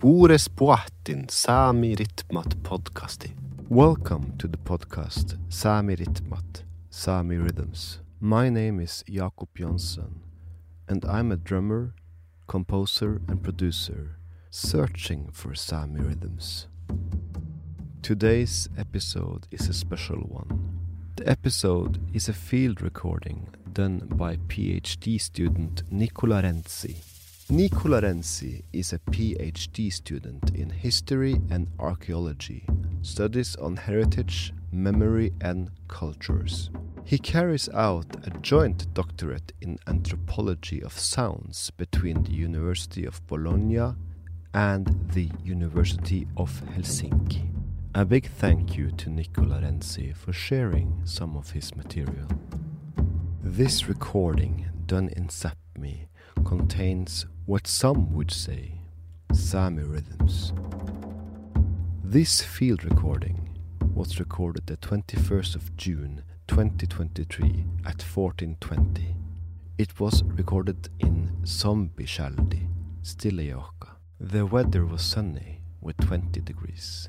Spores Puatin Sami Ritmat Podcasti. Welcome to the podcast Sami Ritmat, Sami Rhythms. My name is Jakob Jonsson, and I'm a drummer, composer, and producer searching for Sami rhythms. Today's episode is a special one. The episode is a field recording done by PhD student Nicola Renzi. Nicola Renzi is a PhD student in history and archaeology, studies on heritage, memory, and cultures. He carries out a joint doctorate in anthropology of sounds between the University of Bologna and the University of Helsinki. A big thank you to Nicola Renzi for sharing some of his material. This recording, done in Sápmi, contains what some would say Sami rhythms. This field recording was recorded the 21st of June 2023 at 1420. It was recorded in Sombyšaldi, Stillajohka. The weather was sunny with 20 degrees.